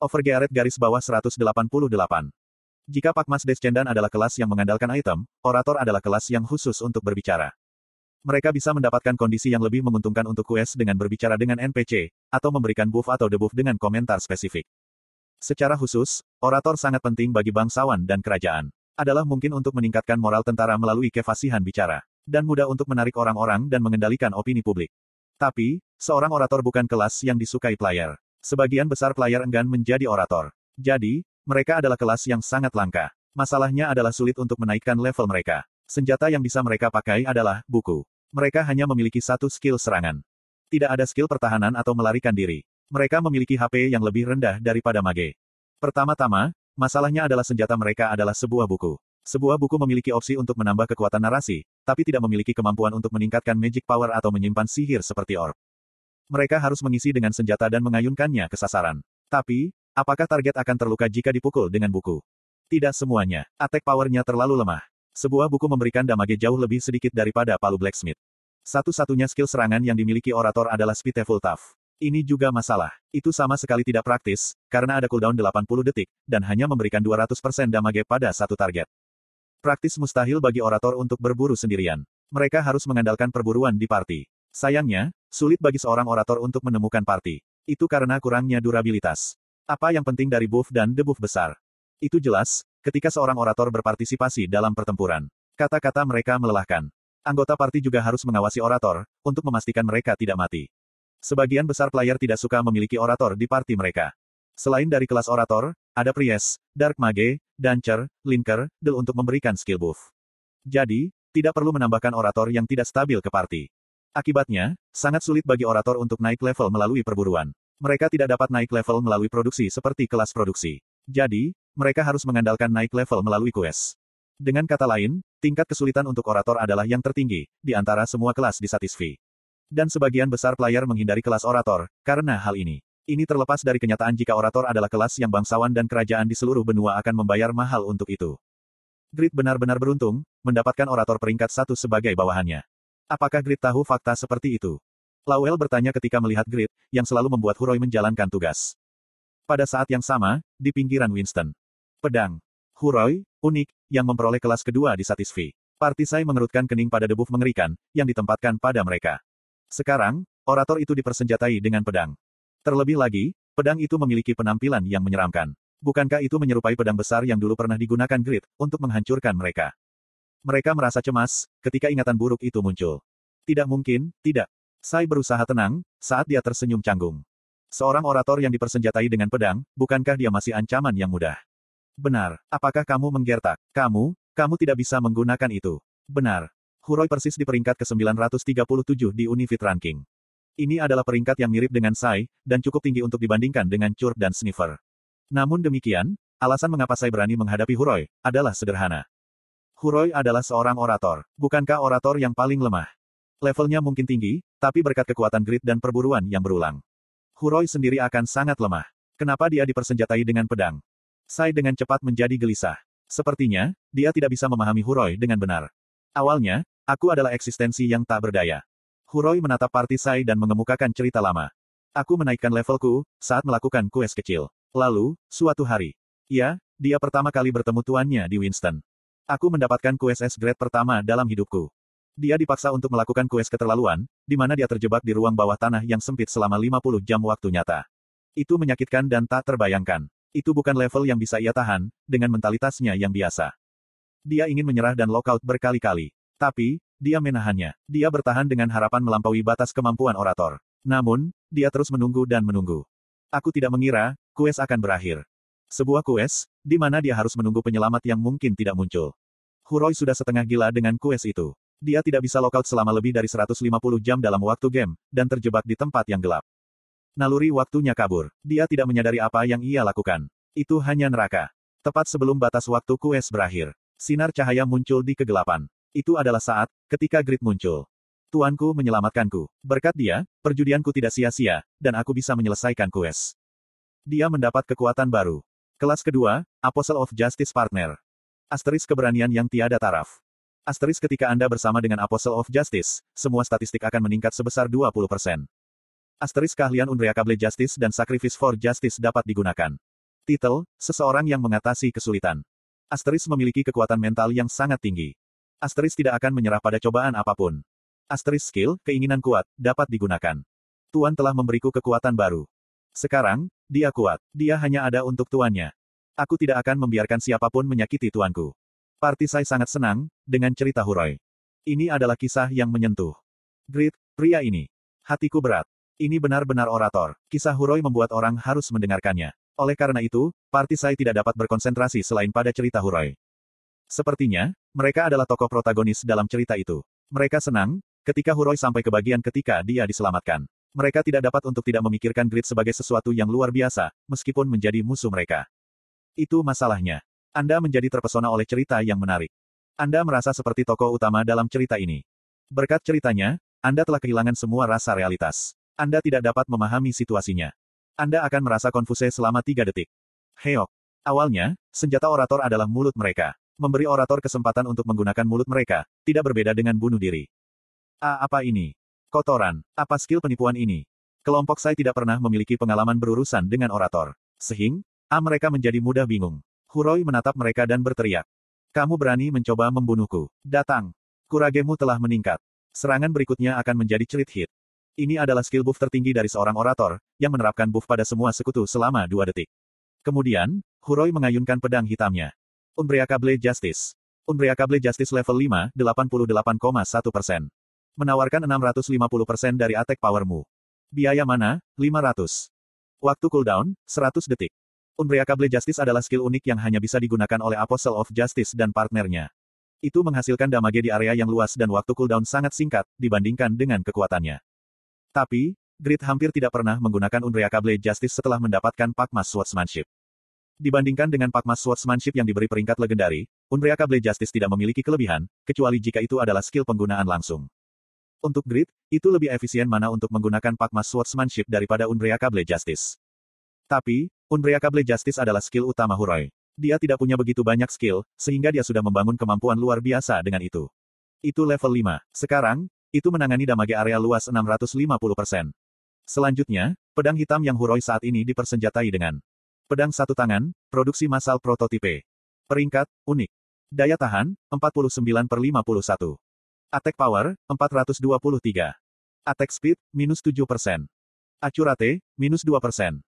Overgearet garis bawah 188. Jika Pakmas Descendan adalah kelas yang mengandalkan item, orator adalah kelas yang khusus untuk berbicara. Mereka bisa mendapatkan kondisi yang lebih menguntungkan untuk quest dengan berbicara dengan NPC, atau memberikan buff atau debuff dengan komentar spesifik. Secara khusus, orator sangat penting bagi bangsawan dan kerajaan. Adalah mungkin untuk meningkatkan moral tentara melalui kefasihan bicara. Dan mudah untuk menarik orang-orang dan mengendalikan opini publik. Tapi, seorang orator bukan kelas yang disukai player. Sebagian besar player enggan menjadi orator. Jadi, mereka adalah kelas yang sangat langka. Masalahnya adalah sulit untuk menaikkan level mereka. Senjata yang bisa mereka pakai adalah buku. Mereka hanya memiliki satu skill serangan. Tidak ada skill pertahanan atau melarikan diri. Mereka memiliki HP yang lebih rendah daripada mage. Pertama-tama, masalahnya adalah senjata mereka adalah sebuah buku. Sebuah buku memiliki opsi untuk menambah kekuatan narasi, tapi tidak memiliki kemampuan untuk meningkatkan magic power atau menyimpan sihir seperti orb. Mereka harus mengisi dengan senjata dan mengayunkannya ke sasaran. Tapi, apakah target akan terluka jika dipukul dengan buku? Tidak semuanya. Attack powernya terlalu lemah. Sebuah buku memberikan damage jauh lebih sedikit daripada palu blacksmith. Satu-satunya skill serangan yang dimiliki orator adalah Spiteful Tough. Ini juga masalah. Itu sama sekali tidak praktis, karena ada cooldown 80 detik, dan hanya memberikan 200% damage pada satu target. Praktis mustahil bagi orator untuk berburu sendirian. Mereka harus mengandalkan perburuan di party. Sayangnya, sulit bagi seorang orator untuk menemukan party. Itu karena kurangnya durabilitas. Apa yang penting dari buff dan debuff besar? Itu jelas, ketika seorang orator berpartisipasi dalam pertempuran. Kata-kata mereka melelahkan. Anggota party juga harus mengawasi orator, untuk memastikan mereka tidak mati. Sebagian besar player tidak suka memiliki orator di party mereka. Selain dari kelas orator, ada Priest, Dark Mage, Dancer, Linker, Del untuk memberikan skill buff. Jadi, tidak perlu menambahkan orator yang tidak stabil ke party. Akibatnya, sangat sulit bagi orator untuk naik level melalui perburuan. Mereka tidak dapat naik level melalui produksi seperti kelas produksi. Jadi, mereka harus mengandalkan naik level melalui quest. Dengan kata lain, tingkat kesulitan untuk orator adalah yang tertinggi, di antara semua kelas di Satisfy. Dan sebagian besar player menghindari kelas orator, karena hal ini. Ini terlepas dari kenyataan jika orator adalah kelas yang bangsawan dan kerajaan di seluruh benua akan membayar mahal untuk itu. Grid benar-benar beruntung, mendapatkan orator peringkat satu sebagai bawahannya. Apakah Grid tahu fakta seperti itu? Lawel bertanya ketika melihat Grid, yang selalu membuat Huroi menjalankan tugas. Pada saat yang sama, di pinggiran Winston. Pedang. Huroi, unik, yang memperoleh kelas kedua di Satisfy. Partisai mengerutkan kening pada debuff mengerikan, yang ditempatkan pada mereka. Sekarang, orator itu dipersenjatai dengan pedang. Terlebih lagi, pedang itu memiliki penampilan yang menyeramkan. Bukankah itu menyerupai pedang besar yang dulu pernah digunakan Grid, untuk menghancurkan mereka? Mereka merasa cemas, ketika ingatan buruk itu muncul. Tidak mungkin, tidak. Sai berusaha tenang, saat dia tersenyum canggung. Seorang orator yang dipersenjatai dengan pedang, bukankah dia masih ancaman yang mudah? Benar. Apakah kamu menggertak? Kamu, kamu tidak bisa menggunakan itu. Benar. Huroi persis di peringkat ke-937 di Unifit Ranking. Ini adalah peringkat yang mirip dengan Sai, dan cukup tinggi untuk dibandingkan dengan Cur dan Sniffer. Namun demikian, alasan mengapa Sai berani menghadapi Huroi, adalah sederhana. Huroi adalah seorang orator. Bukankah orator yang paling lemah? Levelnya mungkin tinggi, tapi berkat kekuatan grid dan perburuan yang berulang. Huroi sendiri akan sangat lemah. Kenapa dia dipersenjatai dengan pedang? Sai dengan cepat menjadi gelisah. Sepertinya, dia tidak bisa memahami Huroi dengan benar. Awalnya, aku adalah eksistensi yang tak berdaya. Huroi menatap party Sai dan mengemukakan cerita lama. Aku menaikkan levelku, saat melakukan quest kecil. Lalu, suatu hari. Ya, dia pertama kali bertemu tuannya di Winston. Aku mendapatkan quest S grade pertama dalam hidupku. Dia dipaksa untuk melakukan quest keterlaluan, di mana dia terjebak di ruang bawah tanah yang sempit selama 50 jam waktu nyata. Itu menyakitkan dan tak terbayangkan. Itu bukan level yang bisa ia tahan, dengan mentalitasnya yang biasa. Dia ingin menyerah dan lockout berkali-kali. Tapi, dia menahannya. Dia bertahan dengan harapan melampaui batas kemampuan orator. Namun, dia terus menunggu dan menunggu. Aku tidak mengira, quest akan berakhir. Sebuah quest, di mana dia harus menunggu penyelamat yang mungkin tidak muncul. Huroi sudah setengah gila dengan quest itu. Dia tidak bisa lockout selama lebih dari 150 jam dalam waktu game, dan terjebak di tempat yang gelap. Naluri waktunya kabur. Dia tidak menyadari apa yang ia lakukan. Itu hanya neraka. Tepat sebelum batas waktu quest berakhir. Sinar cahaya muncul di kegelapan. Itu adalah saat, ketika grid muncul. Tuanku menyelamatkanku. Berkat dia, perjudianku tidak sia-sia, dan aku bisa menyelesaikan quest. Dia mendapat kekuatan baru. Kelas kedua, Apostle of Justice Partner. Asteris keberanian yang tiada taraf. Asteris ketika Anda bersama dengan Apostle of Justice, semua statistik akan meningkat sebesar 20%. Asteris keahlian Unreakable Justice dan Sacrifice for Justice dapat digunakan. Titel, seseorang yang mengatasi kesulitan. Asteris memiliki kekuatan mental yang sangat tinggi. Asteris tidak akan menyerah pada cobaan apa pun. Asteris skill, keinginan kuat, dapat digunakan. Tuan telah memberiku kekuatan baru. Sekarang, dia kuat. Dia hanya ada untuk tuannya. Aku tidak akan membiarkan siapa pun menyakiti tuanku. Partisai sangat senang, dengan cerita Huroi. Ini adalah kisah yang menyentuh. Grit, pria ini. Hatiku berat. Ini benar-benar orator. Kisah Huroi membuat orang harus mendengarkannya. Oleh karena itu, Partisai tidak dapat berkonsentrasi selain pada cerita Huroi. Sepertinya, mereka adalah tokoh protagonis dalam cerita itu. Mereka senang, ketika Huroi sampai ke bagian ketika dia diselamatkan. Mereka tidak dapat untuk tidak memikirkan Grid sebagai sesuatu yang luar biasa, meskipun menjadi musuh mereka. Itu masalahnya. Anda menjadi terpesona oleh cerita yang menarik. Anda merasa seperti tokoh utama dalam cerita ini. Berkat ceritanya, Anda telah kehilangan semua rasa realitas. Anda tidak dapat memahami situasinya. Anda akan merasa konfuse selama tiga detik. Heok. Awalnya, senjata orator adalah mulut mereka. Memberi orator kesempatan untuk menggunakan mulut mereka, tidak berbeda dengan bunuh diri. Ah, apa ini? Kotoran. Apa skill penipuan ini? Kelompok saya tidak pernah memiliki pengalaman berurusan dengan orator. Sehingga, ah mereka menjadi mudah bingung. Huroi menatap mereka dan berteriak. Kamu berani mencoba membunuhku. Datang. Kuragemu telah meningkat. Serangan berikutnya akan menjadi cerit hit. Ini adalah skill buff tertinggi dari seorang orator, yang menerapkan buff pada semua sekutu selama dua detik. Kemudian, Huroi mengayunkan pedang hitamnya. Unbreakable Justice. Unbreakable Justice level 5, 88,1%. Menawarkan 650% dari attack powermu. Biaya mana? 500. Waktu cooldown, 100 detik. Unbreakable Justice adalah skill unik yang hanya bisa digunakan oleh Apostle of Justice dan partnernya. Itu menghasilkan damage di area yang luas dan waktu cooldown sangat singkat, dibandingkan dengan kekuatannya. Tapi, Grid hampir tidak pernah menggunakan Unbreakable Justice setelah mendapatkan Pakmas Swordsmanship. Dibandingkan dengan Pakmas Swordsmanship yang diberi peringkat legendari, Unbreakable Justice tidak memiliki kelebihan, kecuali jika itu adalah skill penggunaan langsung. Untuk Grid, itu lebih efisien mana untuk menggunakan Pakmas Swordsmanship daripada Unbreakable Justice. Tapi, Unbreakable Justice adalah skill utama Huroi. Dia tidak punya begitu banyak skill, sehingga dia sudah membangun kemampuan luar biasa dengan itu. Itu level 5. Sekarang, itu menangani damage area luas 650%. Selanjutnya, pedang hitam yang Huroi saat ini dipersenjatai dengan pedang satu tangan, produksi massal prototipe. Peringkat, unik. Daya tahan, 49 per 51. Attack power, 423. Attack speed, minus 7%. Accurate, minus 2%.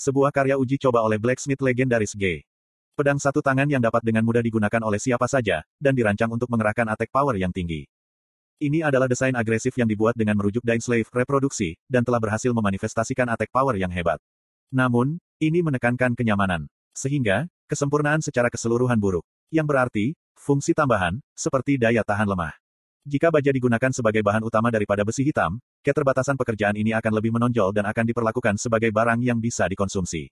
Sebuah karya uji coba oleh Blacksmith Legendaris G. Pedang satu tangan yang dapat dengan mudah digunakan oleh siapa saja, dan dirancang untuk mengerahkan attack power yang tinggi. Ini adalah desain agresif yang dibuat dengan merujuk Slave reproduksi, dan telah berhasil memanifestasikan attack power yang hebat. Namun, ini menekankan kenyamanan. Sehingga, kesempurnaan secara keseluruhan buruk. Yang berarti, fungsi tambahan, seperti daya tahan lemah. Jika baja digunakan sebagai bahan utama daripada besi hitam, keterbatasan pekerjaan ini akan lebih menonjol dan akan diperlakukan sebagai barang yang bisa dikonsumsi.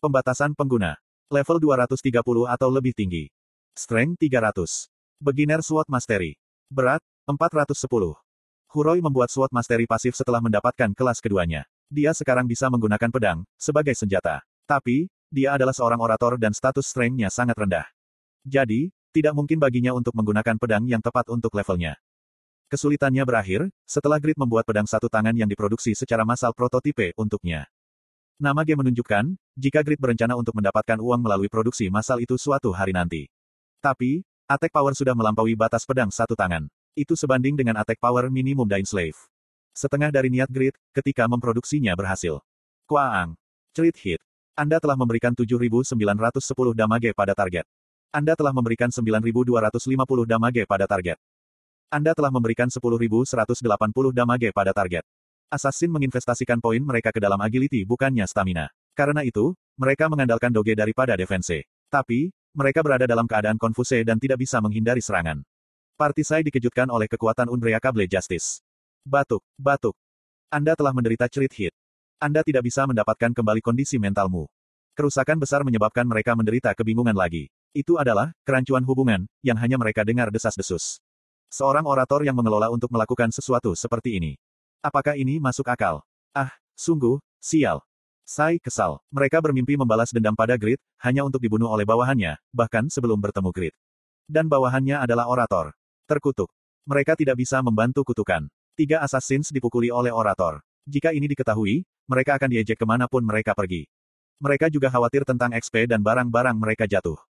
Pembatasan pengguna. Level 230 atau lebih tinggi. Strength 300. Beginner SWOT Mastery. Berat, 410. Huroi membuat SWOT Mastery pasif setelah mendapatkan kelas keduanya. Dia sekarang bisa menggunakan pedang, sebagai senjata. Tapi, dia adalah seorang orator dan status strength-nya sangat rendah. Jadi, tidak mungkin baginya untuk menggunakan pedang yang tepat untuk levelnya. Kesulitannya berakhir, setelah Grid membuat pedang satu tangan yang diproduksi secara massal prototipe untuknya. Nama G menunjukkan, jika Grid berencana untuk mendapatkan uang melalui produksi massal itu suatu hari nanti. Tapi, attack power sudah melampaui batas pedang satu tangan. Itu sebanding dengan attack power minimum Dain Slave. Setengah dari niat Grid, ketika memproduksinya berhasil. Kuaang. Cerit hit. Anda telah memberikan 7.910 damage pada target. Anda telah memberikan 9.250 damage pada target. Anda telah memberikan 10.180 damage pada target. Assassin menginvestasikan poin mereka ke dalam agility bukannya stamina. Karena itu, mereka mengandalkan doge daripada defense. Tapi, mereka berada dalam keadaan konfuse dan tidak bisa menghindari serangan. Partisai dikejutkan oleh kekuatan Unbreakable Justice. Batuk, batuk. Anda telah menderita cerit hit. Anda tidak bisa mendapatkan kembali kondisi mentalmu. Kerusakan besar menyebabkan mereka menderita kebingungan lagi. Itu adalah kerancuan hubungan yang hanya mereka dengar desas-desus. Seorang orator yang mengelola untuk melakukan sesuatu seperti ini. Apakah ini masuk akal? Ah, sungguh, sial. Sai kesal. Mereka bermimpi membalas dendam pada Grid, hanya untuk dibunuh oleh bawahannya, bahkan sebelum bertemu Grid. Dan bawahannya adalah orator. Terkutuk. Mereka tidak bisa membantu kutukan. Tiga assassins dipukuli oleh orator. Jika ini diketahui, mereka akan diejek ke mana pun mereka pergi. Mereka juga khawatir tentang XP dan barang-barang mereka jatuh.